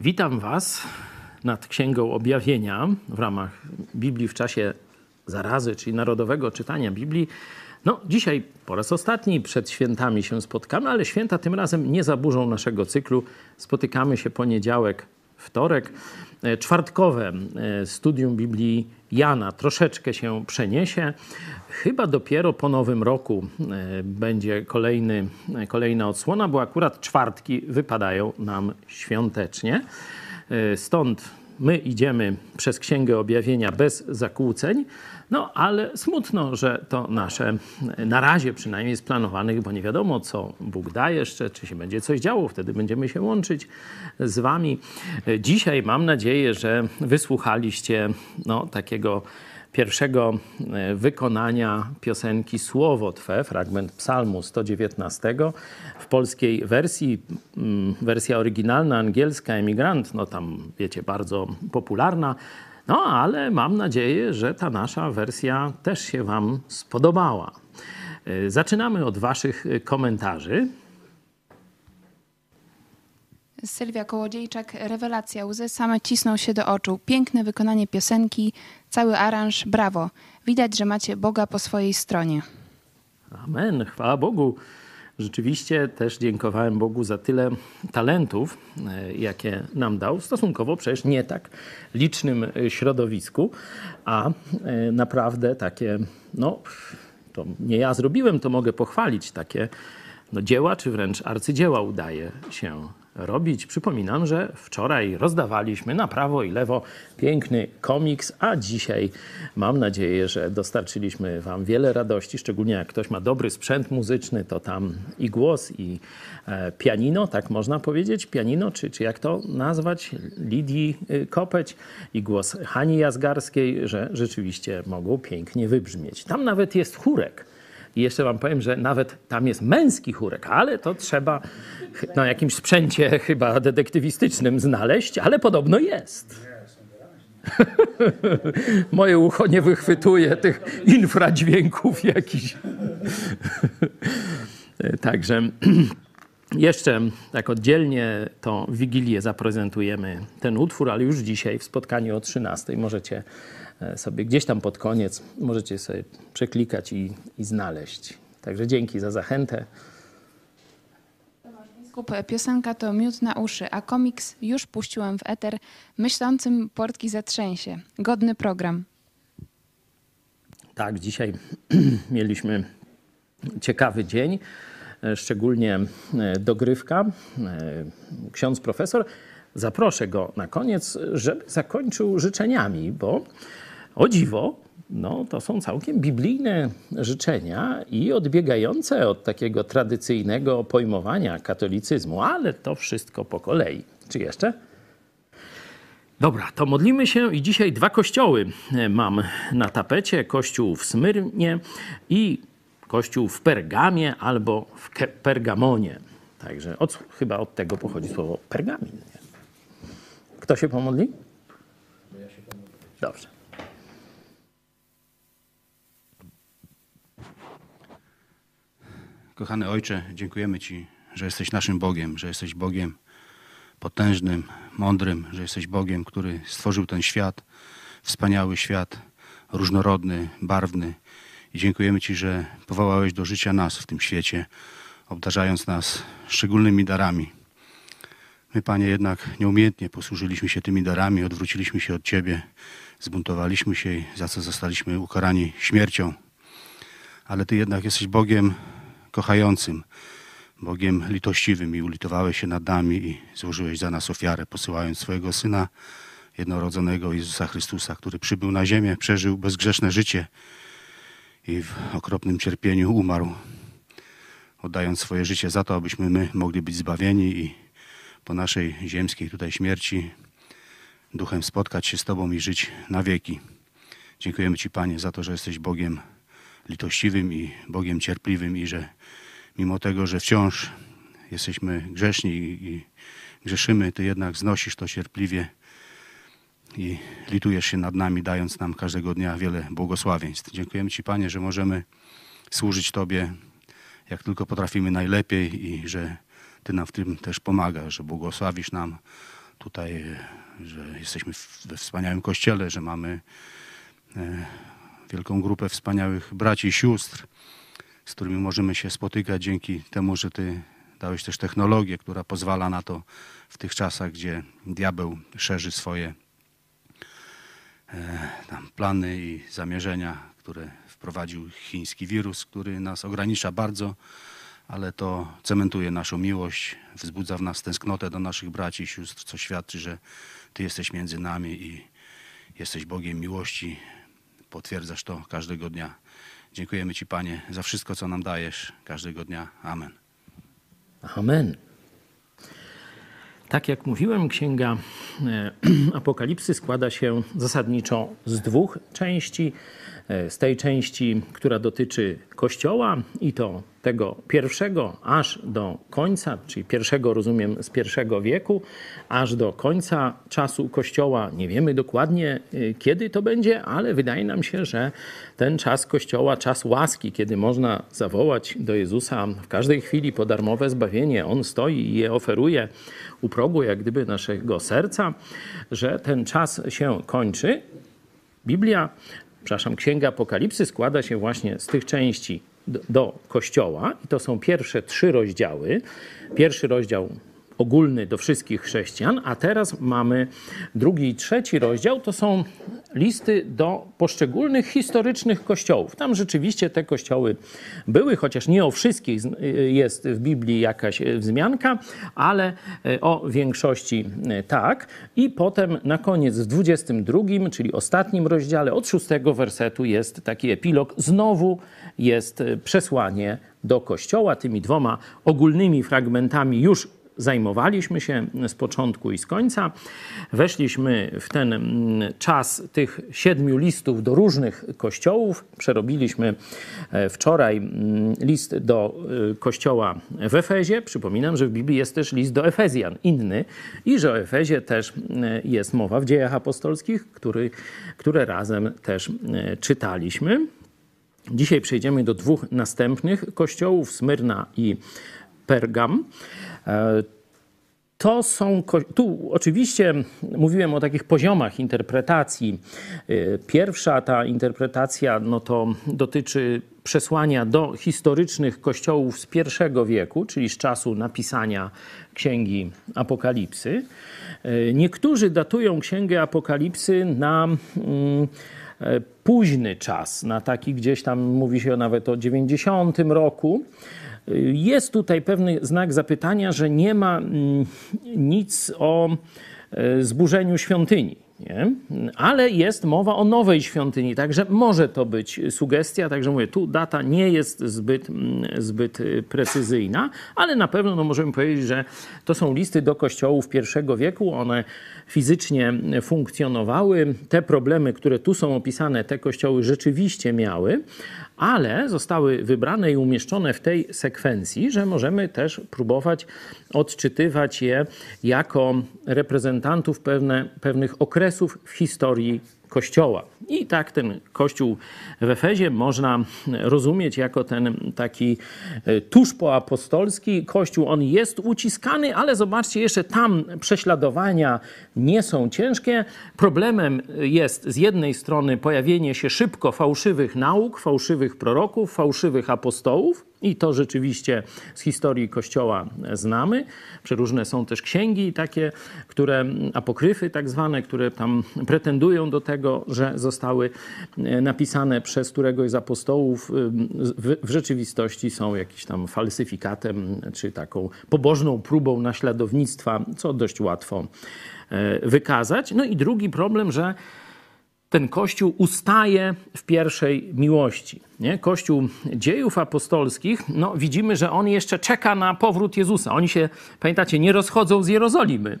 Witam Was nad Księgą Objawienia w ramach Biblii w czasie zarazy, czyli narodowego czytania Biblii. No, dzisiaj po raz ostatni przed świętami się spotkamy, ale święta tym razem nie zaburzą naszego cyklu. Spotykamy się poniedziałek, wtorek. E, czwartkowe e, studium Biblii Jana troszeczkę się przeniesie. Chyba dopiero po nowym roku e, będzie kolejny, kolejna odsłona, bo akurat czwartki wypadają nam świątecznie. Stąd my idziemy przez Księgę Objawienia bez zakłóceń, no ale smutno, że to nasze na razie przynajmniej jest planowanych, bo nie wiadomo, co Bóg da jeszcze, czy się będzie coś działo, wtedy będziemy się łączyć z Wami. Dzisiaj mam nadzieję, że wysłuchaliście no, takiego pierwszego e, wykonania piosenki Słowo Twe, fragment Psalmu 119 w polskiej wersji, mm, wersja oryginalna angielska Emigrant, no tam wiecie, bardzo popularna. No ale mam nadzieję, że ta nasza wersja też się Wam spodobała. E, zaczynamy od Waszych komentarzy. Sylwia Kołodziejczak, rewelacja, łzy same cisną się do oczu. Piękne wykonanie piosenki, cały aranż, brawo. Widać, że macie Boga po swojej stronie. Amen, chwała Bogu. Rzeczywiście też dziękowałem Bogu za tyle talentów, e, jakie nam dał, stosunkowo przecież nie tak licznym e, środowisku, a e, naprawdę takie, no, to nie ja zrobiłem, to mogę pochwalić, takie no, dzieła, czy wręcz arcydzieła udaje się robić. Przypominam, że wczoraj rozdawaliśmy na prawo i lewo piękny komiks, a dzisiaj mam nadzieję, że dostarczyliśmy Wam wiele radości, szczególnie jak ktoś ma dobry sprzęt muzyczny, to tam i głos, i e, pianino, tak można powiedzieć, pianino, czy, czy jak to nazwać, Lidii y, Kopeć i głos Hani Jazgarskiej, że rzeczywiście mogą pięknie wybrzmieć. Tam nawet jest chórek. I jeszcze wam powiem, że nawet tam jest męski chórek, ale to trzeba na jakimś sprzęcie chyba detektywistycznym znaleźć, ale podobno jest. Moje ucho nie wychwytuje tych infradźwięków jakichś. Także jeszcze tak oddzielnie to w Wigilię zaprezentujemy ten utwór, ale już dzisiaj w spotkaniu o 13 możecie sobie gdzieś tam pod koniec możecie sobie przeklikać i, i znaleźć. Także dzięki za zachętę. Biskup, piosenka to miód na uszy, a komiks już puściłem w eter. Myślącym portki zatrzęsie. Godny program. Tak, dzisiaj mieliśmy ciekawy dzień, e, szczególnie e, dogrywka. Ksiądz profesor, zaproszę go na koniec, żeby zakończył życzeniami, bo o dziwo, no, to są całkiem biblijne życzenia i odbiegające od takiego tradycyjnego pojmowania katolicyzmu, ale to wszystko po kolei. Czy jeszcze? Dobra, to modlimy się i dzisiaj dwa kościoły mam na tapecie. Kościół w Smyrnie i kościół w Pergamie albo w Pergamonie. Także od, chyba od tego pochodzi słowo pergamin. Kto się pomodli? Dobrze. Kochany Ojcze, dziękujemy Ci, że jesteś naszym Bogiem, że jesteś Bogiem potężnym, mądrym, że jesteś Bogiem, który stworzył ten świat, wspaniały świat, różnorodny, barwny. I dziękujemy Ci, że powołałeś do życia nas w tym świecie, obdarzając nas szczególnymi darami. My, Panie, jednak nieumiejętnie posłużyliśmy się tymi darami, odwróciliśmy się od Ciebie, zbuntowaliśmy się, za co zostaliśmy ukarani śmiercią. Ale Ty jednak jesteś Bogiem kochającym, Bogiem litościwym i ulitowałeś się nad nami i złożyłeś za nas ofiarę, posyłając swojego Syna jednorodzonego Jezusa Chrystusa, który przybył na ziemię, przeżył bezgrzeszne życie i w okropnym cierpieniu umarł, oddając swoje życie za to, abyśmy my mogli być zbawieni i po naszej ziemskiej tutaj śmierci duchem spotkać się z Tobą i żyć na wieki. Dziękujemy Ci, Panie, za to, że jesteś Bogiem litościwym i Bogiem cierpliwym i że mimo tego, że wciąż jesteśmy grzeszni i grzeszymy, Ty jednak znosisz to cierpliwie i litujesz się nad nami, dając nam każdego dnia wiele błogosławieństw. Dziękujemy Ci, Panie, że możemy służyć Tobie jak tylko potrafimy najlepiej i że Ty nam w tym też pomagasz, że błogosławisz nam tutaj, że jesteśmy we wspaniałym kościele, że mamy e, wielką grupę wspaniałych braci i sióstr, z którymi możemy się spotykać dzięki temu, że Ty dałeś też technologię, która pozwala na to w tych czasach, gdzie diabeł szerzy swoje e, tam plany i zamierzenia, które wprowadził chiński wirus, który nas ogranicza bardzo, ale to cementuje naszą miłość, wzbudza w nas tęsknotę do naszych braci i sióstr, co świadczy, że Ty jesteś między nami i jesteś Bogiem miłości. Potwierdzasz to każdego dnia. Dziękujemy Ci, Panie, za wszystko, co nam dajesz każdego dnia. Amen. Amen. Tak jak mówiłem, księga e, Apokalipsy składa się zasadniczo z dwóch części. E, z tej części, która dotyczy Kościoła i to pierwszego aż do końca, czyli pierwszego rozumiem z pierwszego wieku, aż do końca czasu Kościoła. Nie wiemy dokładnie e, kiedy to będzie, ale wydaje nam się, że ten czas Kościoła, czas łaski, kiedy można zawołać do Jezusa w każdej chwili po darmowe zbawienie, On stoi i je oferuje u progu jak gdyby naszego serca, że ten czas się kończy. Biblia przepraszam, Księga Apokalipsy składa się właśnie z tych części do, Kościoła i to są pierwsze trzy rozdziały. Pierwszy rozdział ogólny do wszystkich chrześcijan, a teraz mamy drugi i trzeci rozdział, to są listy do poszczególnych historycznych kościołów. Tam rzeczywiście te kościoły były, chociaż nie o wszystkich jest w Biblii jakaś wzmianka, ale e, o większości e, tak. I potem na koniec w 22, czyli ostatnim rozdziale, od szóstego wersetu jest taki epilog. Znowu jest e, przesłanie do kościoła tymi dwoma ogólnymi fragmentami już zajmowaliśmy się z początku i z końca. Weszliśmy w ten mm, czas tych siedmiu listów do różnych kościołów. Przerobiliśmy e, wczoraj mm, list do e, kościoła w Efezie. Przypominam, że w Biblii jest też list do Efezjan, inny, i że o Efezie też jest mowa w dziejach apostolskich, który, które razem też czytaliśmy. Dzisiaj przejdziemy do dwóch następnych kościołów, Smyrna i Pergam. E, to są, tu oczywiście mówiłem o takich poziomach interpretacji. E, pierwsza ta interpretacja no to dotyczy przesłania do historycznych kościołów z I wieku, czyli z czasu napisania Księgi Apokalipsy. E, niektórzy datują Księgę Apokalipsy na mm, późny czas, na taki gdzieś tam mówi się nawet o 90 roku. Jest tutaj pewny znak zapytania, że nie ma mm, nic o e, zburzeniu świątyni. Nie? Ale jest mowa o nowej świątyni, także może to być sugestia. Także mówię, tu data nie jest zbyt, mm, zbyt y, precyzyjna, ale na pewno no, możemy powiedzieć, że to są listy do kościołów I wieku. One fizycznie funkcjonowały. Te problemy, które tu są opisane, te kościoły rzeczywiście miały, ale zostały wybrane i umieszczone w tej sekwencji, że możemy też próbować odczytywać je jako reprezentantów pewne, pewnych okresów w historii Kościoła. I tak ten Kościół w Efezie można rozumieć jako ten taki e, tuż poapostolski Kościół. On jest uciskany, ale zobaczcie, jeszcze tam prześladowania nie są ciężkie. Problemem jest z jednej strony pojawienie się szybko fałszywych nauk, fałszywych proroków, fałszywych apostołów, i to rzeczywiście z historii Kościoła znamy. Przeróżne są też księgi takie, które, apokryfy tak zwane, które tam pretendują do tego, że zostały e, napisane przez któregoś z apostołów. W, w rzeczywistości są jakimś tam falsyfikatem, czy taką pobożną próbą naśladownictwa, co dość łatwo e, wykazać. No i drugi problem, że ten Kościół ustaje w pierwszej miłości. Nie? Kościół dziejów apostolskich, no widzimy, że on jeszcze czeka na powrót Jezusa. Oni się, pamiętacie, nie rozchodzą z Jerozolimy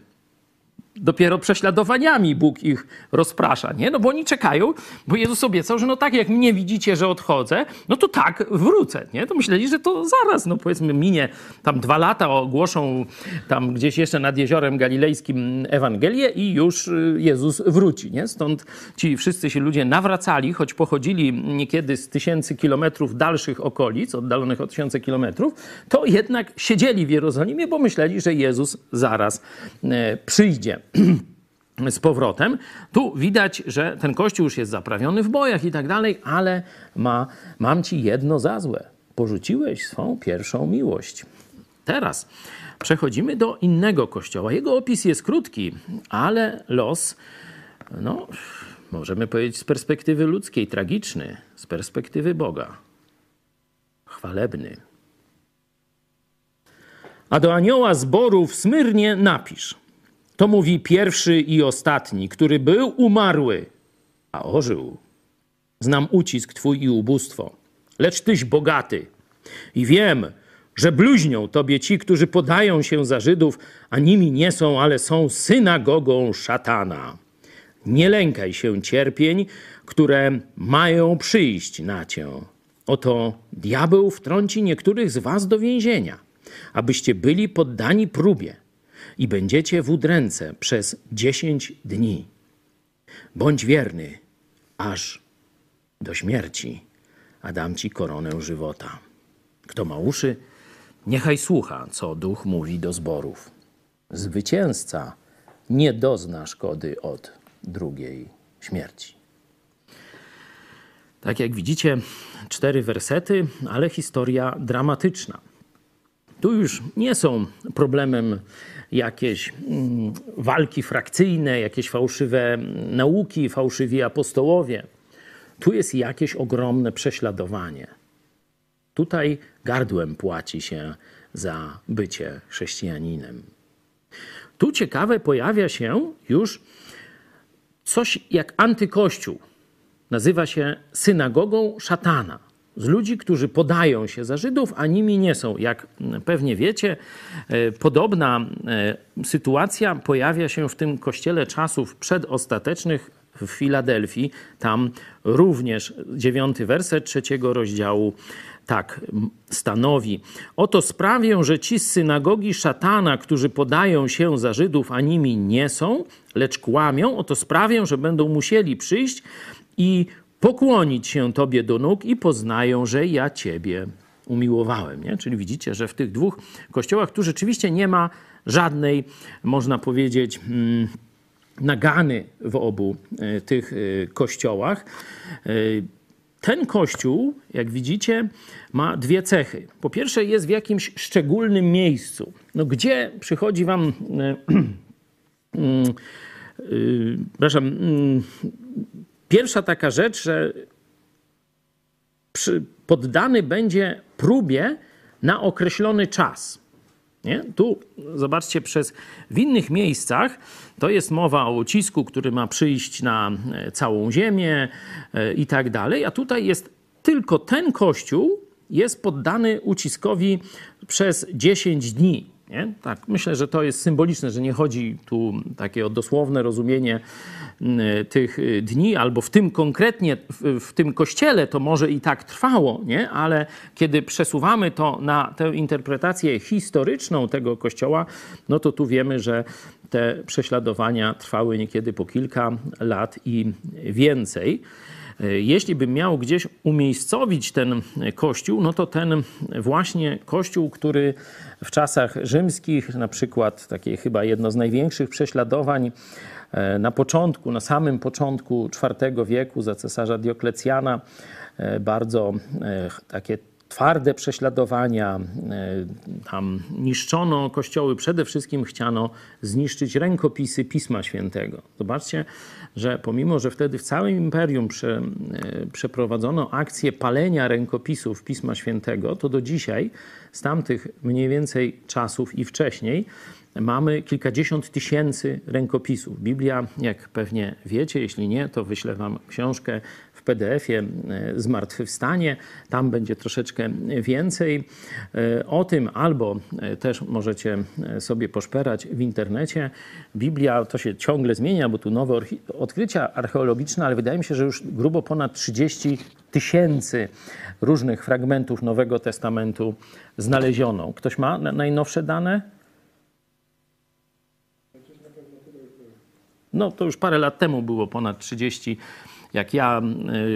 dopiero prześladowaniami Bóg ich rozprasza, nie? No bo oni czekają, bo Jezus obiecał, że no tak jak mnie widzicie, że odchodzę, no to tak wrócę, nie? To myśleli, że to zaraz, no powiedzmy minie tam dwa lata, ogłoszą tam gdzieś jeszcze nad Jeziorem Galilejskim Ewangelię i już y, Jezus wróci, nie? Stąd ci wszyscy się ludzie nawracali, choć pochodzili niekiedy z tysięcy kilometrów dalszych okolic, oddalonych o tysiące kilometrów, to jednak siedzieli w Jerozolimie, bo myśleli, że Jezus zaraz e, przyjdzie. z powrotem. Tu widać, że ten kościół już jest zaprawiony w bojach i tak dalej, ale ma, mam ci jedno za złe. Porzuciłeś swą pierwszą miłość. Teraz przechodzimy do innego kościoła. Jego opis jest krótki, ale los, no, możemy powiedzieć z perspektywy ludzkiej, tragiczny, z perspektywy Boga, chwalebny. A do anioła zboru w Smyrnie napisz. To mówi pierwszy i ostatni, który był umarły, a ożył. Znam ucisk twój i ubóstwo, lecz tyś bogaty. I wiem, że bluźnią tobie ci, którzy podają się za Żydów, a nimi nie są, ale są synagogą szatana. Nie lękaj się cierpień, które mają przyjść na cię. Oto diabeł wtrąci niektórych z was do więzienia, abyście byli poddani próbie i będziecie w udręce przez dziesięć dni. Bądź wierny aż do śmierci, a dam ci koronę żywota. Kto ma uszy, niechaj słucha, co duch mówi do zborów. Zwycięzca nie dozna szkody od drugiej śmierci. Tak jak widzicie, cztery wersety, ale historia dramatyczna. Tu już nie są problemem jakieś mm, walki frakcyjne, jakieś fałszywe nauki, fałszywi apostołowie. Tu jest jakieś ogromne prześladowanie. Tutaj gardłem płaci się za bycie chrześcijaninem. Tu ciekawe pojawia się już coś jak antykościół. Nazywa się synagogą szatana z ludzi, którzy podają się za Żydów, a nimi nie są. Jak pewnie wiecie, e, podobna e, sytuacja pojawia się w tym kościele czasów przedostatecznych w Filadelfii. Tam również dziewiąty werset trzeciego rozdziału tak stanowi. Oto sprawię, że ci z synagogi szatana, którzy podają się za Żydów, a nimi nie są, lecz kłamią, oto sprawię, że będą musieli przyjść i pokłonić się Tobie do nóg i poznają, że ja Ciebie umiłowałem. Nie? Czyli widzicie, że w tych dwóch kościołach tu rzeczywiście nie ma żadnej, można powiedzieć, mm, nagany w obu e, tych e, kościołach. E, ten kościół, jak widzicie, ma dwie cechy. Po pierwsze, jest w jakimś szczególnym miejscu. No, gdzie przychodzi Wam. przepraszam, mm, Pierwsza taka rzecz, że poddany będzie próbie na określony czas. Nie? Tu zobaczcie, przez w innych miejscach to jest mowa o ucisku, który ma przyjść na e, całą ziemię e, i tak dalej, a tutaj jest tylko ten kościół jest poddany uciskowi przez 10 dni. Nie? Tak, myślę, że to jest symboliczne, że nie chodzi tu takie o dosłowne rozumienie mm, tych y, dni, albo w tym konkretnie, w, tym kościele to może i tak trwało, nie? ale kiedy przesuwamy to na tę interpretację historyczną tego kościoła, no to tu wiemy, że te prześladowania trwały niekiedy po kilka lat i więcej. Jeśli bym miał gdzieś umiejscowić ten kościół, no to ten właśnie kościół, który w czasach rzymskich, na przykład takie chyba jedno z największych prześladowań e, na początku, na samym początku IV wieku za cesarza Dioklecjana, e, bardzo e, takie twarde prześladowania, tam niszczono kościoły, przede wszystkim chciano zniszczyć rękopisy Pisma Świętego. Zobaczcie, że pomimo, że wtedy w całym imperium prze, przeprowadzono akcję palenia rękopisów Pisma Świętego, to do dzisiaj z tamtych mniej więcej czasów i wcześniej mamy kilkadziesiąt tysięcy rękopisów. Biblia, jak pewnie wiecie, jeśli nie, to wyślę Wam książkę PDF-ie e, Zmartwychwstanie. Tam będzie troszeczkę więcej e, o tym, albo e, też możecie sobie poszperać w internecie. Biblia to się ciągle zmienia, bo tu nowe odkrycia archeologiczne, ale wydaje mi się, że już grubo ponad 30 tysięcy różnych fragmentów Nowego Testamentu znaleziono. Ktoś ma najnowsze dane? No to już parę lat temu było ponad 30. Jak ja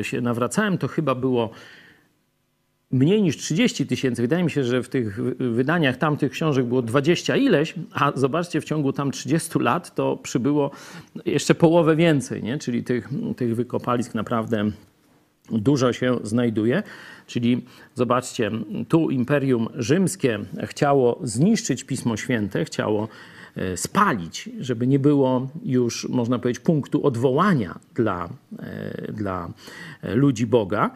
y, się nawracałem, to chyba było mniej niż 30 tysięcy. Wydaje mi się, że w tych wydaniach tamtych książek było 20 ileś, a zobaczcie, w ciągu tam 30 lat to przybyło jeszcze połowę więcej, nie? czyli tych, tych wykopalisk naprawdę dużo się znajduje. Czyli zobaczcie, tu Imperium Rzymskie chciało zniszczyć Pismo Święte, chciało spalić, żeby nie było już, można powiedzieć, punktu odwołania dla, e, dla ludzi Boga.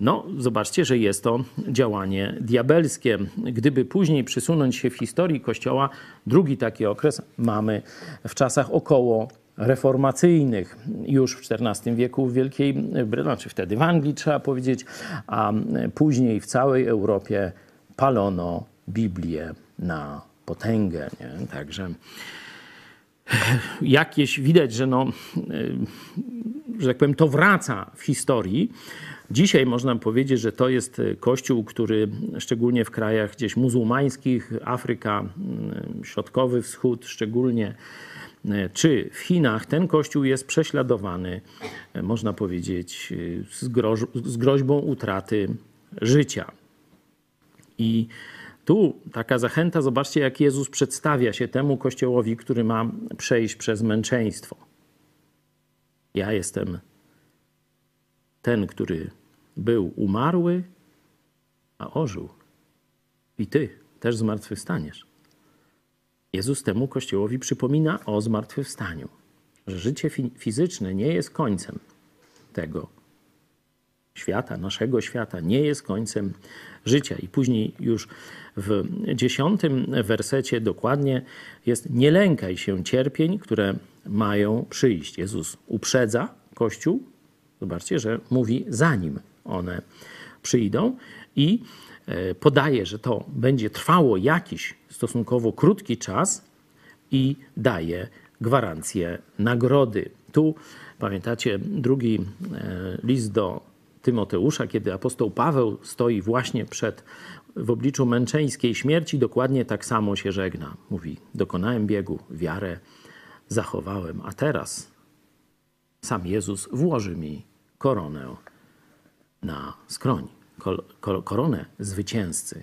No, zobaczcie, że jest to działanie diabelskie. Gdyby później przysunąć się w historii Kościoła, drugi taki okres mamy w czasach około reformacyjnych już w XIV wieku w Wielkiej Brytanii, znaczy wtedy w Anglii trzeba powiedzieć, a później w całej Europie palono Biblię na potęgę. Nie? Także jakieś widać, że no, że tak powiem, to wraca w historii. Dzisiaj można powiedzieć, że to jest kościół, który szczególnie w krajach gdzieś muzułmańskich, Afryka, Środkowy Wschód szczególnie, czy w Chinach ten kościół jest prześladowany, można powiedzieć, z, groź z groźbą utraty życia. I tu taka zachęta, zobaczcie, jak Jezus przedstawia się temu kościołowi, który ma przejść przez męczeństwo. Ja jestem ten, który był umarły, a ożył. I ty też zmartwychwstaniesz. Jezus temu Kościołowi przypomina o zmartwychwstaniu, że życie fizyczne nie jest końcem tego świata, naszego świata, nie jest końcem życia. I później już w dziesiątym wersecie dokładnie jest nie lękaj się cierpień, które mają przyjść. Jezus uprzedza Kościół, zobaczcie, że mówi zanim one przyjdą i e, podaje, że to będzie trwało jakiś stosunkowo krótki czas i daje gwarancję nagrody. Tu pamiętacie drugi e, list do Tymoteusza, kiedy apostoł Paweł stoi właśnie przed w obliczu męczeńskiej śmierci, dokładnie tak samo się żegna. Mówi: Dokonałem biegu, wiarę zachowałem, a teraz sam Jezus włoży mi koronę na skroń. Koronę zwycięzcy,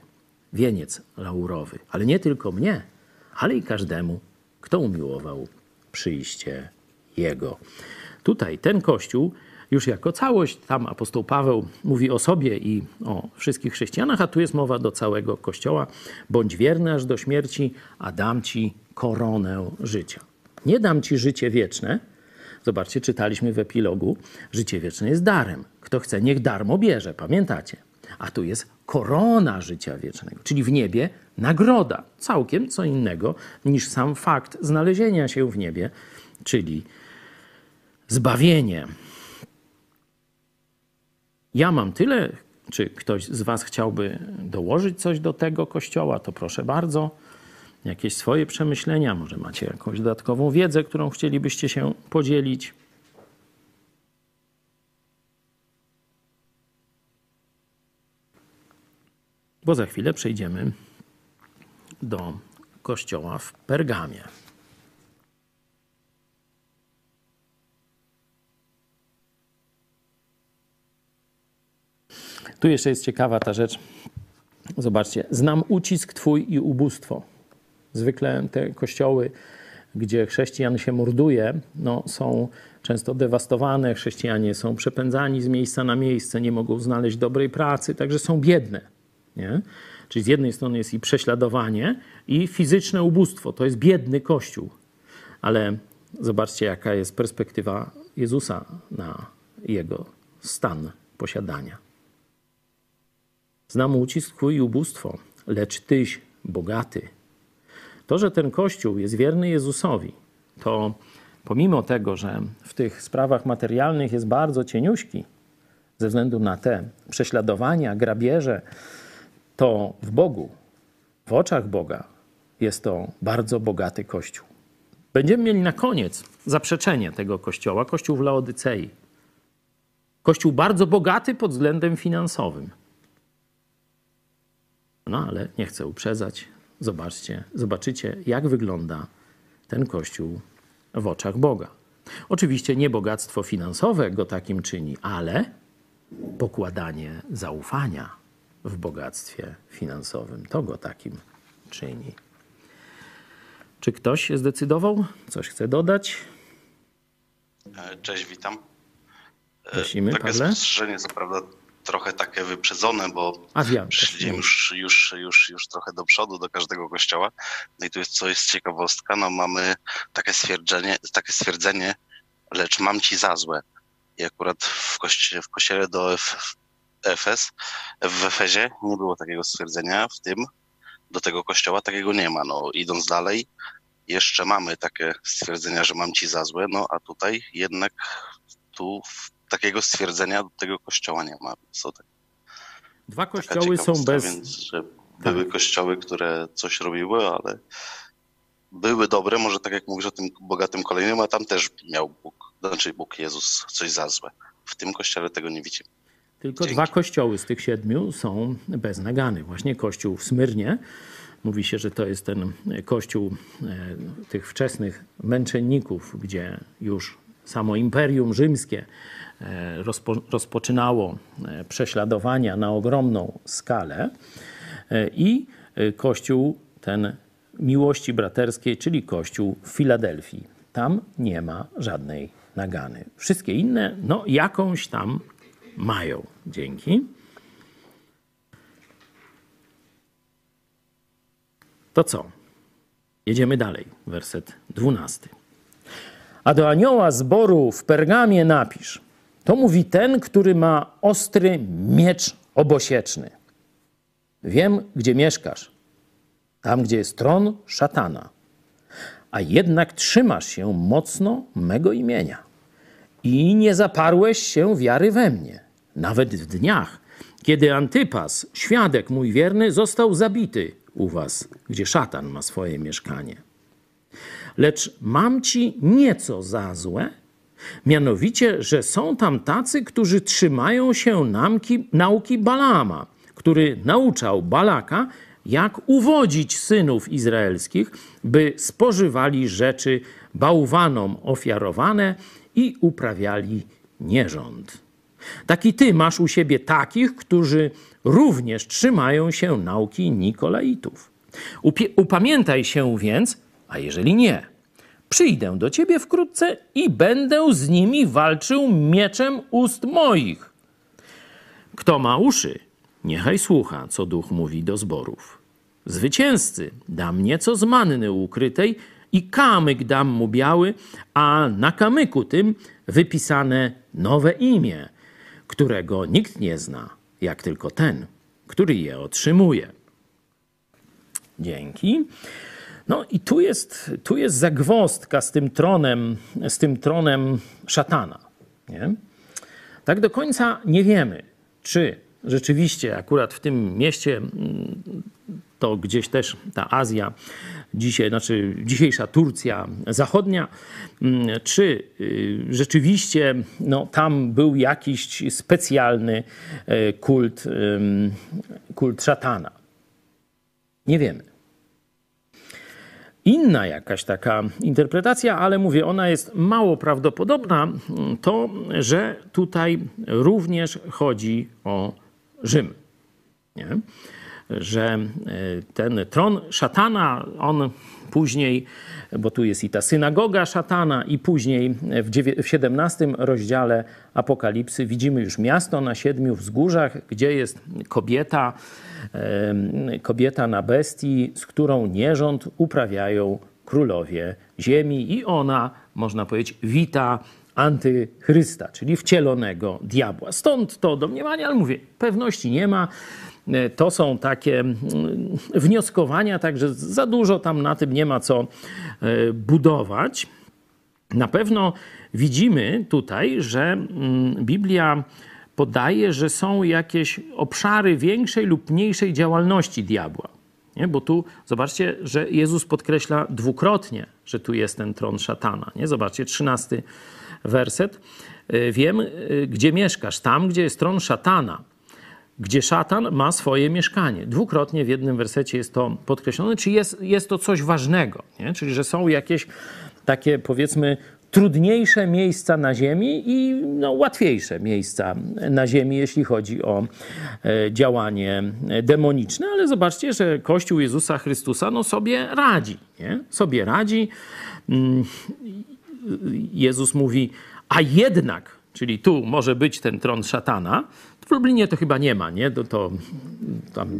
wieniec laurowy. Ale nie tylko mnie, ale i każdemu, kto umiłował przyjście Jego. Tutaj ten Kościół już jako całość, tam apostoł Paweł mówi o sobie i o wszystkich chrześcijanach, a tu jest mowa do całego Kościoła. Bądź wierny aż do śmierci, a dam ci koronę życia. Nie dam ci życie wieczne, Zobaczcie, czytaliśmy w epilogu, życie wieczne jest darem. Kto chce, niech darmo bierze, pamiętacie? A tu jest korona życia wiecznego, czyli w niebie nagroda. Całkiem co innego niż sam fakt znalezienia się w niebie, czyli zbawienie. Ja mam tyle. Czy ktoś z Was chciałby dołożyć coś do tego kościoła, to proszę bardzo jakieś swoje przemyślenia, może macie jakąś dodatkową wiedzę, którą chcielibyście się podzielić. Bo za chwilę przejdziemy do kościoła w Pergamie. Tu jeszcze jest ciekawa ta rzecz. Zobaczcie, znam ucisk Twój i ubóstwo. Zwykle te kościoły, gdzie chrześcijan się morduje, no, są często dewastowane, chrześcijanie są przepędzani z miejsca na miejsce, nie mogą znaleźć dobrej pracy, także są biedne. Nie? Czyli z jednej strony jest i prześladowanie, i fizyczne ubóstwo. To jest biedny kościół. Ale zobaczcie, jaka jest perspektywa Jezusa na jego stan posiadania. Znam ucisk twój i ubóstwo, lecz tyś bogaty. To, że ten Kościół jest wierny Jezusowi, to pomimo tego, że w tych sprawach materialnych jest bardzo cieniuśki, ze względu na te prześladowania, grabieże, to w Bogu, w oczach Boga jest to bardzo bogaty Kościół. Będziemy mieli na koniec zaprzeczenie tego Kościoła, Kościół w Laodycei. Kościół bardzo bogaty pod względem finansowym. No ale nie chcę uprzedzać. Zobaczcie, zobaczycie, jak wygląda ten kościół w oczach Boga. Oczywiście nie bogactwo finansowe go takim czyni, ale pokładanie zaufania w bogactwie finansowym. To go takim czyni. Czy ktoś się zdecydował? Coś chce dodać? E, Cześć, witam. E, Prosimy, Takie Pawle. spostrzeżenie, co prawda trochę takie wyprzedzone, bo przyszliśmy już, już, już, już trochę do przodu do każdego kościoła. No i tu jest, co jest ciekawostka, no mamy takie stwierdzenie, takie stwierdzenie, lecz mam ci za złe. I akurat w, kości, w kościele do Ef, Efes, w Efezie nie było takiego stwierdzenia, w tym do tego kościoła takiego nie ma. No idąc dalej, jeszcze mamy takie stwierdzenia, że mam ci za złe, no a tutaj jednak tu w- takiego stwierdzenia do tego kościoła nie ma. Co tak, Dwa kościoły są bez. Więc, że były kościoły, które coś robiły, ale były dobre, może tak jak mówisz o tym bogatym kolejnym, a tam też miał Bóg, znaczy Bóg Jezus coś za złe. W tym kościele tego nie widzimy. Tylko Dzięki. dwa kościoły z tych siedmiu są bez nagany. Właśnie kościół w Smyrnie. Mówi się, że to jest ten kościół e, tych wczesnych męczenników, gdzie już samo imperium rzymskie e, rozpo, rozpoczynało e, prześladowania na ogromną skalę. E, I kościół ten miłości braterskiej, czyli kościół w Filadelfii. Tam nie ma żadnej nagany. Wszystkie inne, no jakąś tam mają. Dzięki. To co? Jedziemy dalej. Werset 12. A do anioła zboru w Pergamie napisz. To mówi ten, który ma ostry miecz obosieczny. Wiem, gdzie mieszkasz. Tam, gdzie jest tron szatana. A jednak trzymasz się mocno mego imienia i nie zaparłeś się wiary we mnie, nawet w dniach, kiedy Antypas, świadek mój wierny, został zabity u was, gdzie szatan ma swoje mieszkanie. Lecz mam ci nieco za złe, mianowicie, że są tam tacy, którzy trzymają się nauki, nauki Balama, który nauczał Balaka, jak uwodzić synów izraelskich, by spożywali rzeczy bałwanom ofiarowane i uprawiali nierząd. Taki ty masz u siebie takich, którzy również trzymają się nauki Nikolaitów. Upamiętaj się więc, a jeżeli nie, przyjdę do ciebie wkrótce i będę z nimi walczył mieczem ust moich. Kto ma uszy, niechaj słucha, co duch mówi do zborów. Zwycięzcy dam nieco z manny ukrytej i kamyk dam mu biały, a na kamyku tym wypisane nowe imię, którego nikt nie zna, jak tylko ten, który je otrzymuje. Dzięki. No i tu jest, tu jest zagwozdka z tym tronem, z tym tronem szatana. Nie? Tak do końca nie wiemy, czy rzeczywiście akurat w tym mieście mm, to gdzieś też ta Azja, dzisiaj, znaczy dzisiejsza Turcja zachodnia, mm, czy y, rzeczywiście no, tam był jakiś specjalny e, kult, kult szatana. Nie wiemy. Inna jakaś taka interpretacja, ale mówię, ona jest mało prawdopodobna, to, że tutaj również chodzi o Rzym. Nie? Że e, ten tron szatana, on później, bo tu jest i ta synagoga szatana, i później w dziewię- w 17 rozdziale Apokalipsy widzimy już miasto na siedmiu wzgórzach, gdzie jest kobieta, kobieta na bestii, z którą nierząd uprawiają królowie ziemi i ona, można powiedzieć, wita antychrysta, czyli wcielonego diabła. Stąd to domniemanie, ale mówię, pewności nie ma. E, To są takie mm, wnioskowania, także za dużo tam na tym nie ma co e, budować. Na pewno widzimy tutaj, że mm, Biblia podaje, że są jakieś obszary większej lub mniejszej działalności diabła. Nie? Bo tu zobaczcie, że Jezus podkreśla dwukrotnie, że tu jest ten tron szatana. Nie? Zobaczcie, trzynasty werset. Y, Wiem, y, gdzie mieszkasz, tam, gdzie jest tron szatana, gdzie szatan ma swoje mieszkanie. Dwukrotnie w jednym wersecie jest to podkreślone, czyli jest, jest to coś ważnego, nie? czyli że są jakieś takie powiedzmy trudniejsze miejsca na ziemi i no, łatwiejsze miejsca na ziemi, jeśli chodzi o e, działanie demoniczne. Ale zobaczcie, że Kościół Jezusa Chrystusa no, sobie radzi. Nie? Sobie radzi. Mm, Jezus mówi, a jednak, czyli tu może być ten tron szatana. W Lublinie to chyba nie ma, nie? To, to tam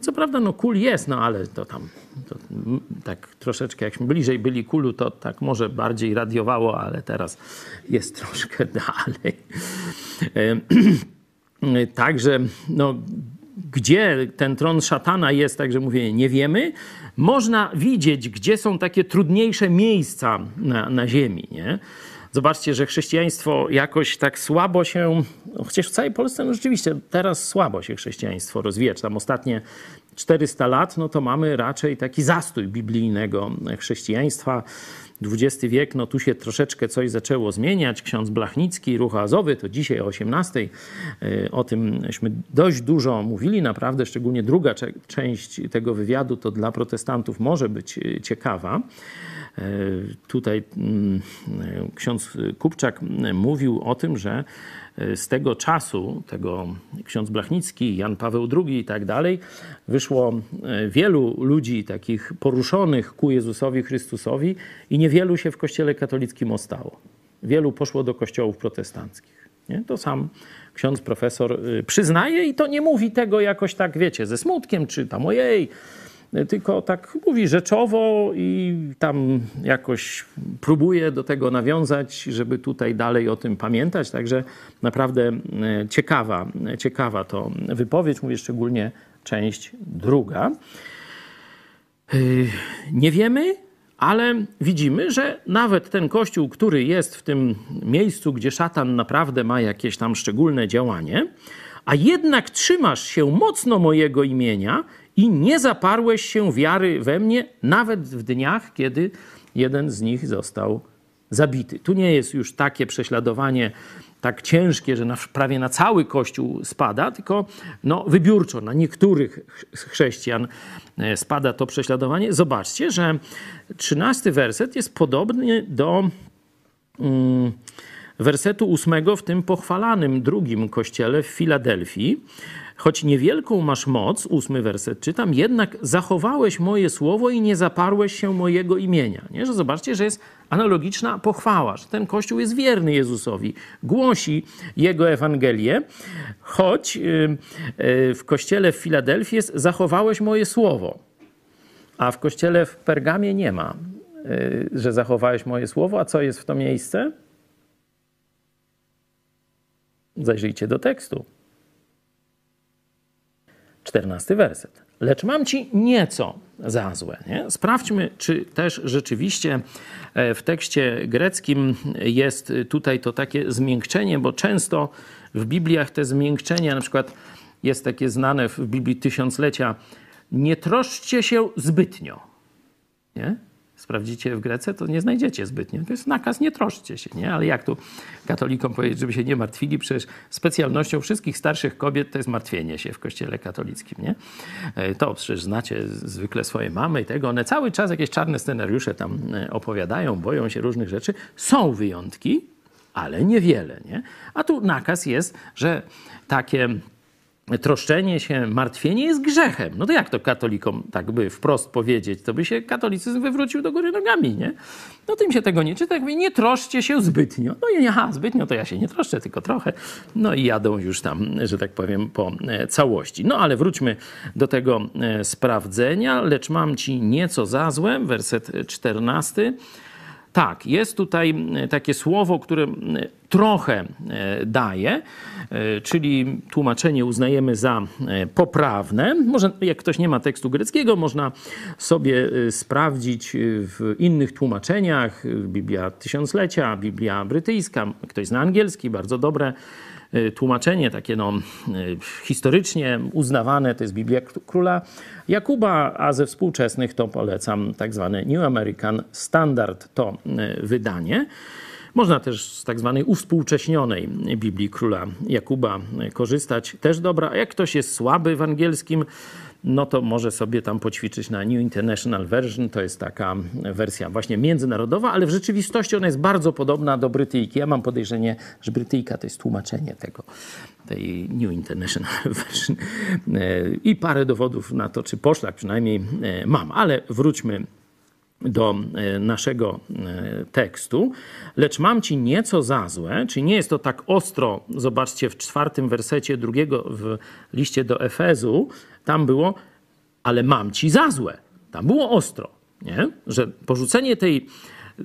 co prawda, no kul jest, no ale to tam to, tak troszeczkę, jakśmy bliżej byli kulu, to tak może bardziej radiowało, ale teraz jest troszkę dalej. Także, no, gdzie ten tron szatana jest, także mówię, nie wiemy. Można widzieć, gdzie są takie trudniejsze miejsca na, na ziemi, nie? Zobaczcie, że chrześcijaństwo jakoś tak słabo się, no chociaż w całej Polsce no rzeczywiście teraz słabo się chrześcijaństwo rozwija. Tam ostatnie 400 lat, no to mamy raczej taki zastój biblijnego chrześcijaństwa. XX wiek, no tu się troszeczkę coś zaczęło zmieniać. Ksiądz Blachnicki, Ruch Azowy, to dzisiaj o 18 y, o tymśmy dość dużo mówili. Naprawdę, szczególnie druga część tego wywiadu to dla protestantów może być y, ciekawa. E, tutaj mm, ksiądz Kupczak mówił o tym, że e, z tego czasu, tego ksiądz Blachnicki, Jan Paweł II i tak dalej, wyszło e, wielu ludzi takich poruszonych ku Jezusowi Chrystusowi i niewielu się w kościele katolickim ostało. Wielu poszło do kościołów protestanckich. Nie? To sam ksiądz profesor przyznaje i to nie mówi tego jakoś tak, wiecie, ze smutkiem, czy tam ojej, tylko tak mówi rzeczowo i tam jakoś próbuje do tego nawiązać, żeby tutaj dalej o tym pamiętać. Także naprawdę e, ciekawa, ciekawa to wypowiedź, mówię szczególnie część druga. E, nie wiemy, ale widzimy, że nawet ten kościół, który jest w tym miejscu, gdzie szatan naprawdę ma jakieś tam szczególne działanie, a jednak trzymasz się mocno mojego imienia i nie zaparłeś się wiary we mnie, nawet w dniach, kiedy jeden z nich został zabity. Tu nie jest już takie prześladowanie tak ciężkie, że na, prawie na cały Kościół spada, tylko no, wybiórczo na niektórych chrześcijan e, spada to prześladowanie. Zobaczcie, że trzynasty werset jest podobny do mm, wersetu ósmego w tym pochwalanym drugim kościele w Filadelfii. Choć niewielką masz moc, ósmy werset czytam, jednak zachowałeś moje słowo i nie zaparłeś się mojego imienia. Nie? Że zobaczcie, że jest analogiczna pochwała, że ten Kościół jest wierny Jezusowi, głosi Jego Ewangelię, choć y, y, w kościele w Filadelfii jest zachowałeś moje słowo, a w kościele w Pergamie nie ma, y, że zachowałeś moje słowo, a co jest w to miejsce? Zajrzyjcie do tekstu. Czternasty werset. Lecz mam ci nieco za złe. Nie? Sprawdźmy, czy też rzeczywiście e, w tekście greckim jest tutaj to takie zmiękczenie, bo często w Bibliach te zmiękczenia, na przykład jest takie znane w Biblii tysiąclecia, nie troszczcie się zbytnio. Nie? Sprawdzicie w Grece, to nie znajdziecie zbytnio. To jest nakaz, nie troszcie się, nie? Ale jak tu katolikom powiedzieć, żeby się nie martwili? Przecież specjalnością wszystkich starszych kobiet to jest martwienie się w kościele katolickim, nie? E, to przecież znacie zwykle swoje mamy i tego. One cały czas jakieś czarne scenariusze tam e, opowiadają, boją się różnych rzeczy. Są wyjątki, ale niewiele, nie? A tu nakaz jest, że takie troszczenie się, martwienie jest grzechem. No to jak to katolikom tak by wprost powiedzieć? To by się katolicyzm wywrócił do góry nogami, nie? No tym się tego nie czyta. Jak mówi, nie troszcie się zbytnio. No i aha, zbytnio to ja się nie troszczę, tylko trochę. No i jadą już tam, że tak powiem, po e, całości. No ale wróćmy do tego e, sprawdzenia. Lecz mam ci nieco za złe, werset 14. Tak, jest tutaj e, takie słowo, które trochę e, daje, e, czyli tłumaczenie uznajemy za poprawne. Może, jak ktoś nie ma tekstu greckiego, można sobie sprawdzić w innych tłumaczeniach. Biblia Tysiąclecia, Biblia brytyjska, ktoś zna angielski, bardzo dobre tłumaczenie takie no, y, historycznie uznawane to jest Biblia Króla Jakuba, a ze współczesnych to polecam tak zwane New American Standard to y, wydanie. Można też z tak zwanej uwspółcześnionej Biblii Króla Jakuba korzystać, też dobra. A jak ktoś jest słaby w angielskim, no to może sobie tam poćwiczyć na New International Version. To jest taka wersja właśnie międzynarodowa, ale w rzeczywistości ona jest bardzo podobna do Brytyjki. Ja mam podejrzenie, że Brytyjka to jest tłumaczenie tego, tej New International Version. E, I parę dowodów na to, czy poszlak przynajmniej e, mam. Ale wróćmy do e, naszego tekstu. Lecz mam ci nieco za złe, czyli nie jest to tak ostro, zobaczcie w czwartym wersecie drugiego w liście do Efezu, tam było, ale mam ci za złe. Tam było ostro, nie? że porzucenie tej,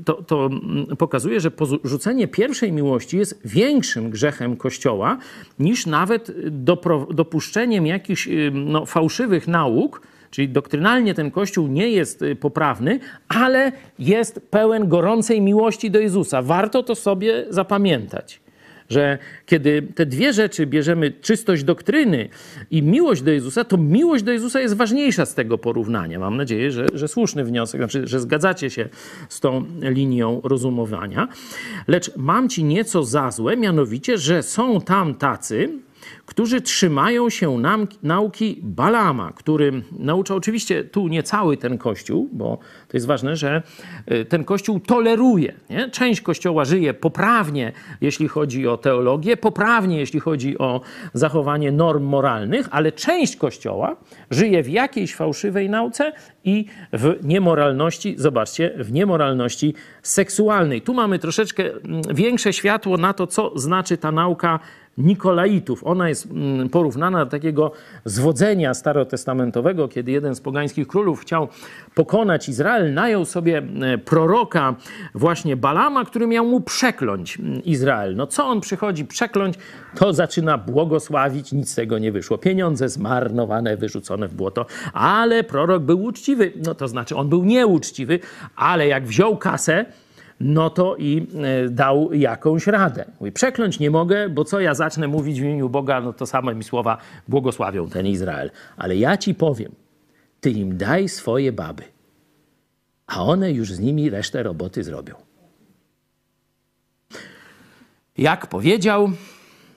to, to pokazuje, że porzucenie pierwszej miłości jest większym grzechem Kościoła niż nawet dopro, dopuszczeniem jakichś no, fałszywych nauk, Czyli doktrynalnie ten kościół nie jest y, poprawny, ale jest pełen gorącej miłości do Jezusa. Warto to sobie zapamiętać że kiedy te dwie rzeczy bierzemy, czystość doktryny i miłość do Jezusa, to miłość do Jezusa jest ważniejsza z tego porównania. Mam nadzieję, że, że słuszny wniosek, znaczy, że zgadzacie się z tą linią rozumowania. Lecz mam ci nieco za złe, mianowicie, że są tam tacy, którzy trzymają się nauki Balama, który naucza oczywiście tu nie cały ten kościół, bo to jest ważne, że y, ten kościół toleruje. Nie? Część kościoła żyje poprawnie, jeśli chodzi o teologię, poprawnie, jeśli chodzi o zachowanie norm moralnych, ale część kościoła żyje w jakiejś fałszywej nauce i w niemoralności, zobaczcie, w niemoralności seksualnej. Tu mamy troszeczkę mm, większe światło na to, co znaczy ta nauka Nikolaitów. Ona jest mm, porównana do takiego zwodzenia starotestamentowego, kiedy jeden z pogańskich królów chciał pokonać Izrael, najął sobie e, proroka właśnie Balama, który miał mu przekląć mm, Izrael. No co on przychodzi przekląć, to zaczyna błogosławić, nic z tego nie wyszło. Pieniądze zmarnowane, wyrzucone w błoto, ale prorok był uczciwy, no to znaczy on był nieuczciwy, ale jak wziął kasę, no to i e, dał jakąś radę. Mówi, przekląć nie mogę, bo co ja zacznę mówić w imieniu Boga, no to same mi słowa błogosławią ten Izrael. Ale ja ci powiem, ty im daj swoje baby, a one już z nimi resztę roboty zrobią. Jak powiedział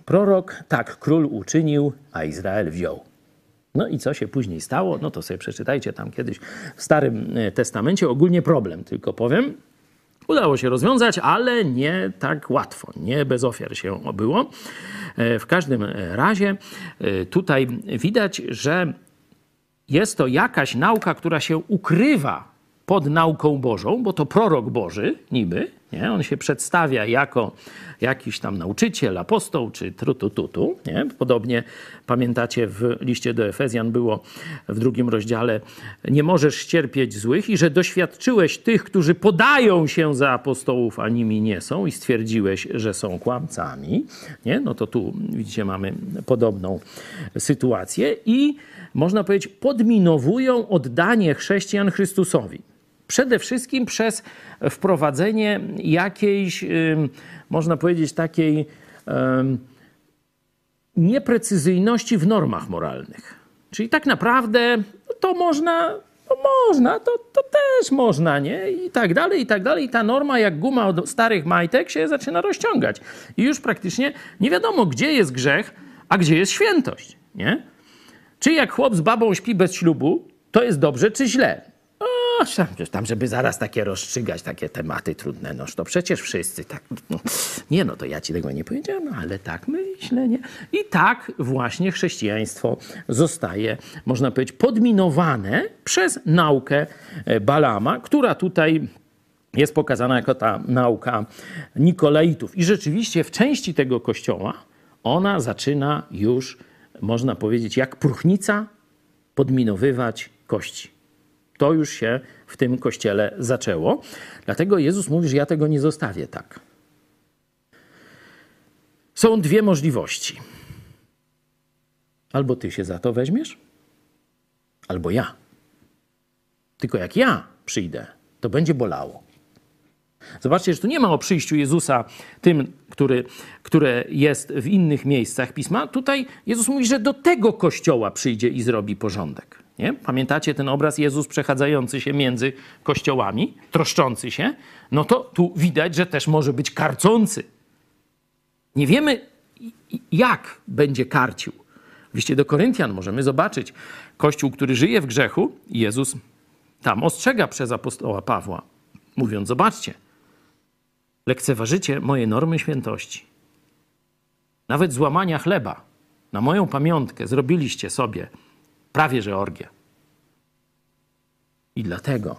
prorok, tak król uczynił, a Izrael wziął. No i co się później stało? No to sobie przeczytajcie tam kiedyś w Starym e, Testamencie. Ogólnie problem, tylko powiem. Udało się rozwiązać, ale nie tak łatwo, nie bez ofiar się obyło. E, w każdym razie e, tutaj widać, że jest to jakaś nauka, która się ukrywa pod nauką Bożą, bo to prorok Boży niby, nie? On się przedstawia jako jakiś tam nauczyciel, apostoł czy trutututu. Nie? Podobnie pamiętacie w liście do Efezjan było w drugim rozdziale nie możesz ścierpieć złych i że doświadczyłeś tych, którzy podają się za apostołów, a nimi nie są i stwierdziłeś, że są kłamcami. Nie? No to tu widzicie mamy podobną sytuację i można powiedzieć podminowują oddanie chrześcijan Chrystusowi. Przede wszystkim przez wprowadzenie jakiejś, można powiedzieć, takiej nieprecyzyjności w normach moralnych. Czyli tak naprawdę no to można, to można, to, to też można, nie? I tak dalej, i tak dalej. I ta norma, jak guma od starych majtek, się zaczyna rozciągać. I już praktycznie nie wiadomo, gdzie jest grzech, a gdzie jest świętość, nie? Czy jak chłop z babą śpi bez ślubu, to jest dobrze czy źle? Tam, żeby zaraz takie rozstrzygać, takie tematy trudne, noż to przecież wszyscy tak. No, nie, no to ja ci tego nie powiedziałem, no ale tak myślę, nie? I tak właśnie chrześcijaństwo zostaje, można powiedzieć, podminowane przez naukę e, Balama, która tutaj jest pokazana jako ta nauka Nikolaitów. I rzeczywiście w części tego kościoła ona zaczyna już, można powiedzieć, jak próchnica podminowywać kości. To już się w tym kościele zaczęło. Dlatego Jezus mówi, że ja tego nie zostawię tak. Są dwie możliwości. Albo ty się za to weźmiesz, albo ja. Tylko jak ja przyjdę, to będzie bolało. Zobaczcie, że tu nie ma o przyjściu Jezusa tym, który, które jest w innych miejscach pisma. Tutaj Jezus mówi, że do tego kościoła przyjdzie i zrobi porządek. Nie? Pamiętacie ten obraz Jezus przechadzający się między kościołami, troszczący się? No to tu widać, że też może być karcący. Nie wiemy, jak będzie karcił. W liście do Koryntian możemy zobaczyć, Kościół, który żyje w grzechu, Jezus tam ostrzega przez apostoła Pawła, mówiąc: Zobaczcie, lekceważycie moje normy świętości. Nawet złamania chleba na moją pamiątkę zrobiliście sobie prawie że orgię. I dlatego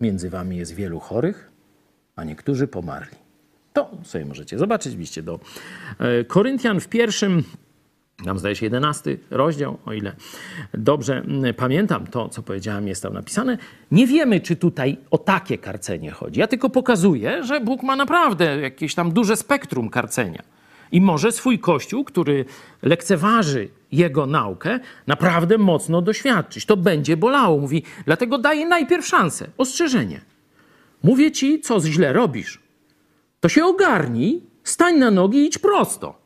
między wami jest wielu chorych, a niektórzy pomarli. To sobie możecie zobaczyć liście do e, Koryntian w pierwszym, tam zdaje się 11 rozdział, o ile dobrze pamiętam to, co powiedziałem, jest tam napisane. Nie wiemy, czy tutaj o takie karcenie chodzi. Ja tylko pokazuję, że Bóg ma naprawdę jakieś tam duże spektrum karcenia. I może swój kościół, który lekceważy jego naukę, naprawdę mocno doświadczyć. To będzie bolało. Mówi, dlatego daje najpierw szansę, ostrzeżenie. Mówię ci, co źle robisz. To się ogarnij, stań na nogi i idź prosto.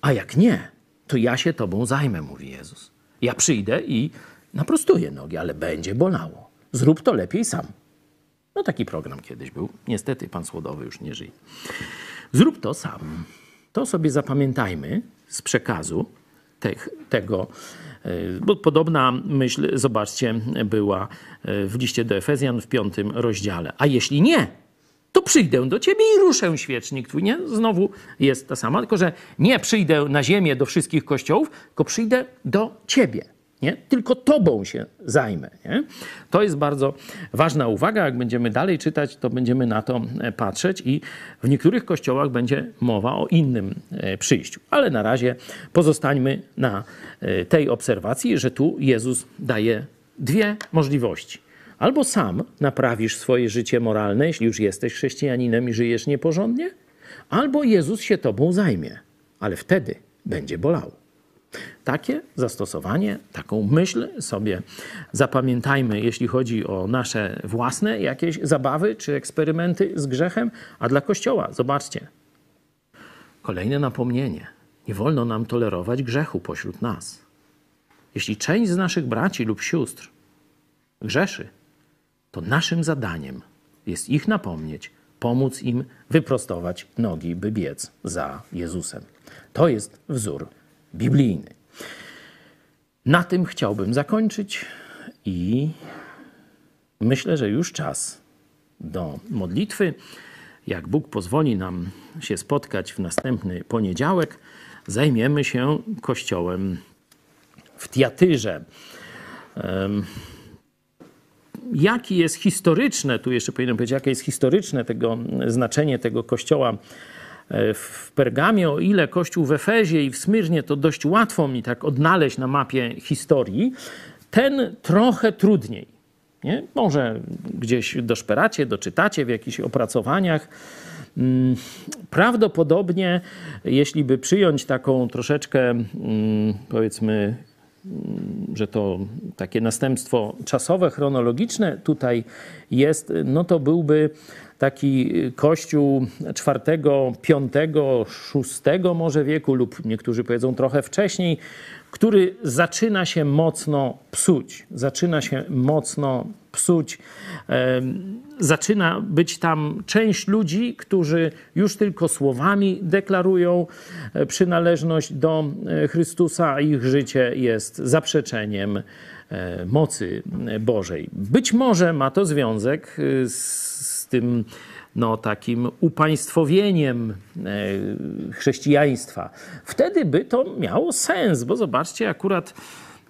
A jak nie, to ja się tobą zajmę, mówi Jezus. Ja przyjdę i naprostuję nogi, ale będzie bolało. Zrób to lepiej sam. No taki program kiedyś był. Niestety pan Słodowy już nie żyje. Zrób to sam. To sobie zapamiętajmy z przekazu tego, bo podobna myśl, zobaczcie, była w liście do Efezjan w piątym rozdziale. A jeśli nie, to przyjdę do ciebie i ruszę świecznik twój. Nie? Znowu jest ta sama, tylko że nie przyjdę na ziemię do wszystkich kościołów, tylko przyjdę do ciebie. Nie? Tylko tobą się zajmę. Nie? To jest bardzo ważna uwaga. Jak będziemy dalej czytać, to będziemy na to e, patrzeć i w niektórych kościołach będzie mowa o innym e, przyjściu. Ale na razie pozostańmy na e, tej obserwacji, że tu Jezus daje dwie możliwości. Albo sam naprawisz swoje życie moralne, jeśli już jesteś chrześcijaninem i żyjesz nieporządnie, albo Jezus się tobą zajmie, ale wtedy będzie bolało. Takie zastosowanie, taką myśl sobie zapamiętajmy, jeśli chodzi o nasze własne jakieś zabawy czy eksperymenty z grzechem, a dla Kościoła, zobaczcie, kolejne napomnienie. Nie wolno nam tolerować grzechu pośród nas. Jeśli część z naszych braci lub sióstr grzeszy, to naszym zadaniem jest ich napomnieć, pomóc im wyprostować nogi, by biec za Jezusem. To jest wzór biblijny. Na tym chciałbym zakończyć i myślę, że już czas do modlitwy. Jak Bóg pozwoli nam się spotkać w następny poniedziałek, zajmiemy się kościołem w Tiatyrze. Jaki jest historyczne, tu jeszcze powinienem powiedzieć, jakie jest historyczne tego znaczenie tego kościoła w Pergamie, o ile kościół w Efezie i w Smyrnie to dość łatwo mi tak odnaleźć na mapie historii, ten trochę trudniej. Nie? Może gdzieś doszperacie, doczytacie w jakichś opracowaniach. Mm, prawdopodobnie, jeśli by przyjąć taką troszeczkę, mm, powiedzmy, mm, że to takie następstwo czasowe, chronologiczne tutaj jest, no to byłby taki kościół czwartego, piątego, szóstego może wieku lub niektórzy powiedzą trochę wcześniej, który zaczyna się mocno psuć. Zaczyna się mocno psuć. Zaczyna być tam część ludzi, którzy już tylko słowami deklarują e, przynależność do e, Chrystusa, a ich życie jest zaprzeczeniem mocy Bożej. Być może ma to związek z tym no, takim upaństwowieniem e, chrześcijaństwa. Wtedy by to miało sens, bo zobaczcie, akurat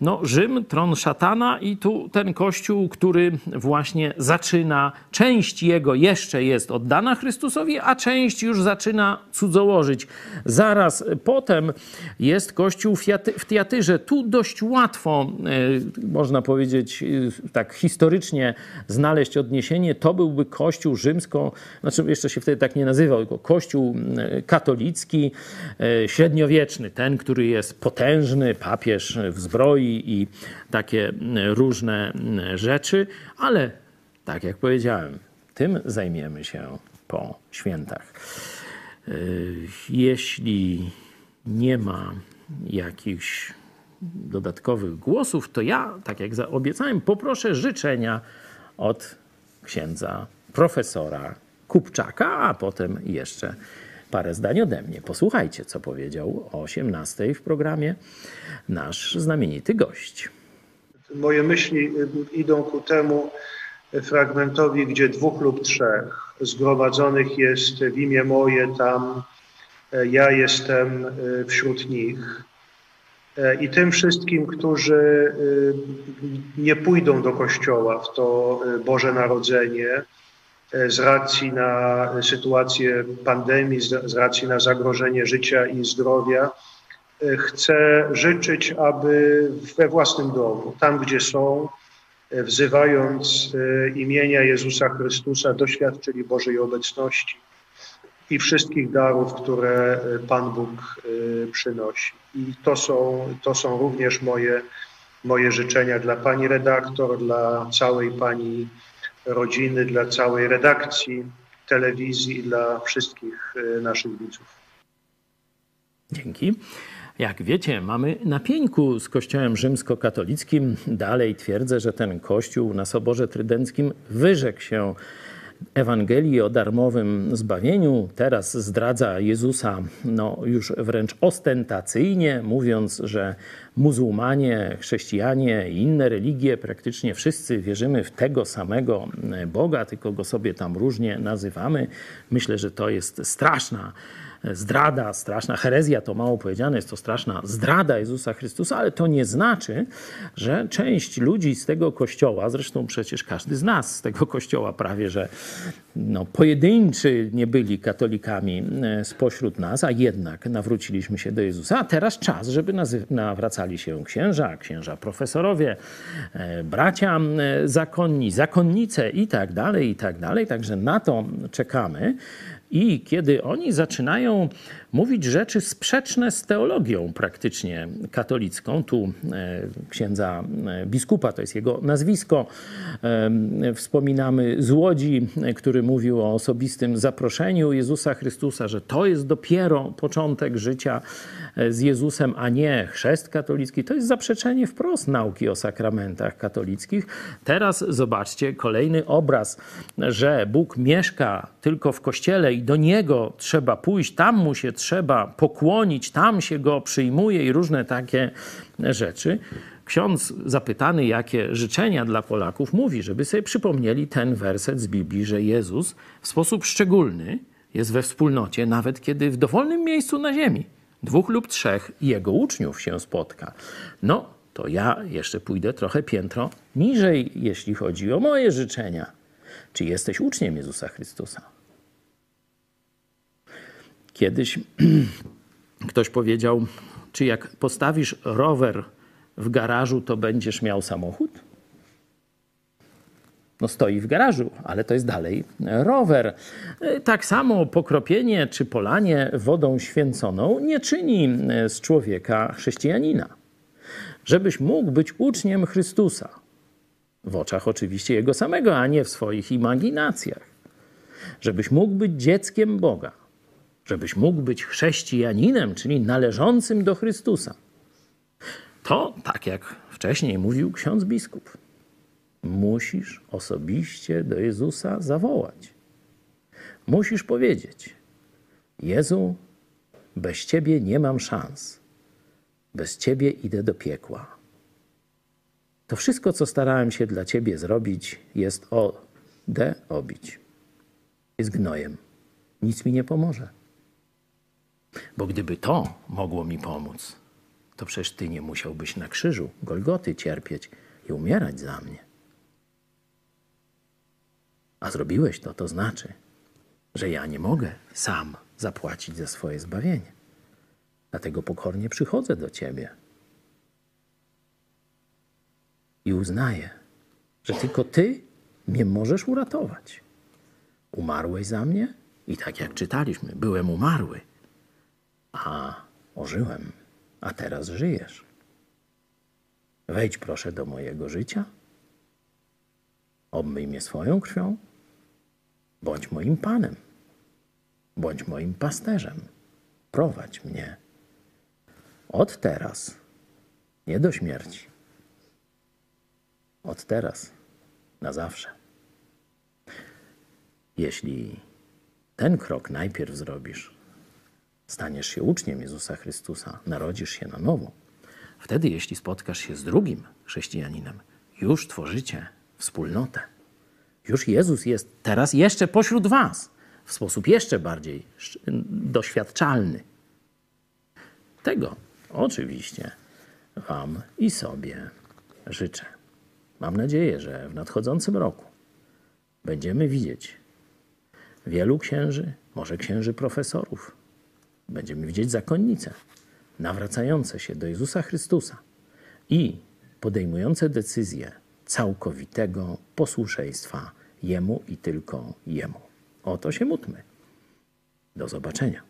no, Rzym, tron szatana i tu ten kościół, który właśnie zaczyna, część jego jeszcze jest oddana Chrystusowi, a część już zaczyna cudzołożyć. Zaraz potem jest kościół w Tiatyrze. Tu dość łatwo, e, można powiedzieć e, tak historycznie znaleźć odniesienie. To byłby kościół rzymsko, znaczy jeszcze się wtedy tak nie nazywał, tylko kościół e, katolicki, średniowieczny, ten, który jest potężny, papież w zbroi, i takie różne rzeczy, ale tak jak powiedziałem, tym zajmiemy się po świętach. Y, jeśli nie ma jakichś dodatkowych głosów, to ja, tak jak obiecałem, poproszę życzenia od księdza profesora Kupczaka, a potem jeszcze parę zdań ode mnie. Posłuchajcie, co powiedział o 18 w programie nasz znamienity gość. moje myśli idą ku temu fragmentowi, gdzie dwóch lub trzech zgromadzonych jest w imię moje tam, ja jestem wśród nich. I tym wszystkim, którzy nie pójdą do kościoła w to Boże Narodzenie, z racji na sytuację pandemii, z racji na zagrożenie życia i zdrowia, chcę życzyć, aby we własnym domu, tam gdzie są, wzywając imienia Jezusa Chrystusa, doświadczyli Bożej obecności i wszystkich darów, które Pan Bóg przynosi. I to są, to są również moje, moje życzenia dla Pani redaktor, dla całej Pani rodziny, dla całej redakcji telewizji i dla wszystkich naszych widzów. Dzięki. Jak wiecie, mamy na pieńku z Kościołem rzymskokatolickim. Dalej twierdzę, że ten Kościół na Soborze Trydenckim wyrzekł się Ewangelii o darmowym zbawieniu. Teraz zdradza Jezusa no, już wręcz ostentacyjnie, mówiąc, że muzułmanie, chrześcijanie i inne religie, praktycznie wszyscy wierzymy w tego samego Boga, tylko go sobie tam różnie nazywamy. Myślę, że to jest straszna zdrada, straszna herezja, to mało powiedziane, jest to straszna zdrada Jezusa Chrystusa, ale to nie znaczy, że część ludzi z tego kościoła, zresztą przecież każdy z nas z tego kościoła prawie, że no, pojedynczy nie byli katolikami e, spośród nas, a jednak nawróciliśmy się do Jezusa. A teraz czas, żeby nawracali się księża, księża profesorowie, e, bracia e, zakonni, zakonnice i tak dalej, i tak dalej. Także na to czekamy. I kiedy oni zaczynają mówić rzeczy sprzeczne z teologią praktycznie katolicką, tu e, księdza e, biskupa, to jest jego nazwisko, e, wspominamy z Łodzi, który mówił o osobistym zaproszeniu Jezusa Chrystusa, że to jest dopiero początek życia z Jezusem, a nie chrzest katolicki. To jest zaprzeczenie wprost nauki o sakramentach katolickich. Teraz zobaczcie kolejny obraz, że Bóg mieszka tylko w kościele do niego trzeba pójść, tam mu się trzeba pokłonić, tam się go przyjmuje i różne takie rzeczy. Ksiądz zapytany, jakie życzenia dla Polaków, mówi, żeby sobie przypomnieli ten werset z Biblii, że Jezus w sposób szczególny jest we wspólnocie, nawet kiedy w dowolnym miejscu na ziemi dwóch lub trzech jego uczniów się spotka. No, to ja jeszcze pójdę trochę piętro niżej, jeśli chodzi o moje życzenia. Czy jesteś uczniem Jezusa Chrystusa? Kiedyś ktoś powiedział, czy jak postawisz rower w garażu, to będziesz miał samochód? No stoi w garażu, ale to jest dalej rower. Tak samo pokropienie czy polanie wodą święconą nie czyni z człowieka chrześcijanina. Żebyś mógł być uczniem Chrystusa, w oczach oczywiście Jego samego, a nie w swoich imaginacjach. Żebyś mógł być dzieckiem Boga, żebyś mógł być chrześcijaninem, czyli należącym do Chrystusa. To, tak jak wcześniej mówił ksiądz biskup, musisz osobiście do Jezusa zawołać. Musisz powiedzieć: Jezu, bez Ciebie nie mam szans. Bez Ciebie idę do piekła. To wszystko, co starałem się dla Ciebie zrobić, jest o de obić. Jest gnojem. Nic mi nie pomoże. Bo gdyby to mogło mi pomóc, to przecież ty nie musiałbyś na krzyżu Golgoty cierpieć i umierać za mnie. A zrobiłeś to, to znaczy, że ja nie mogę sam zapłacić za swoje zbawienie. Dlatego pokornie przychodzę do Ciebie i uznaję, że tylko Ty mnie możesz uratować. Umarłeś za mnie i tak jak czytaliśmy, byłem umarły a ożyłem, a teraz żyjesz. Wejdź proszę do mojego życia, obmyj mnie swoją krwią, bądź moim Panem, bądź moim pasterzem, prowadź mnie. Od teraz, nie do śmierci, od teraz. Na zawsze. Jeśli ten krok najpierw zrobisz, staniesz się uczniem Jezusa Chrystusa, narodzisz się na nowo, Wtedy, jeśli spotkasz się z drugim chrześcijaninem, już tworzycie wspólnotę. Już Jezus jest teraz jeszcze pośród Was w sposób jeszcze bardziej doświadczalny. Tego oczywiście Wam i sobie życzę. Mam nadzieję, że w nadchodzącym roku będziemy widzieć wielu księży, może księży profesorów. Będziemy widzieć zakonnice nawracające się do Jezusa Chrystusa i podejmujące decyzję całkowitego posłuszeństwa Jemu i tylko Jemu. O to się módlmy. Do zobaczenia.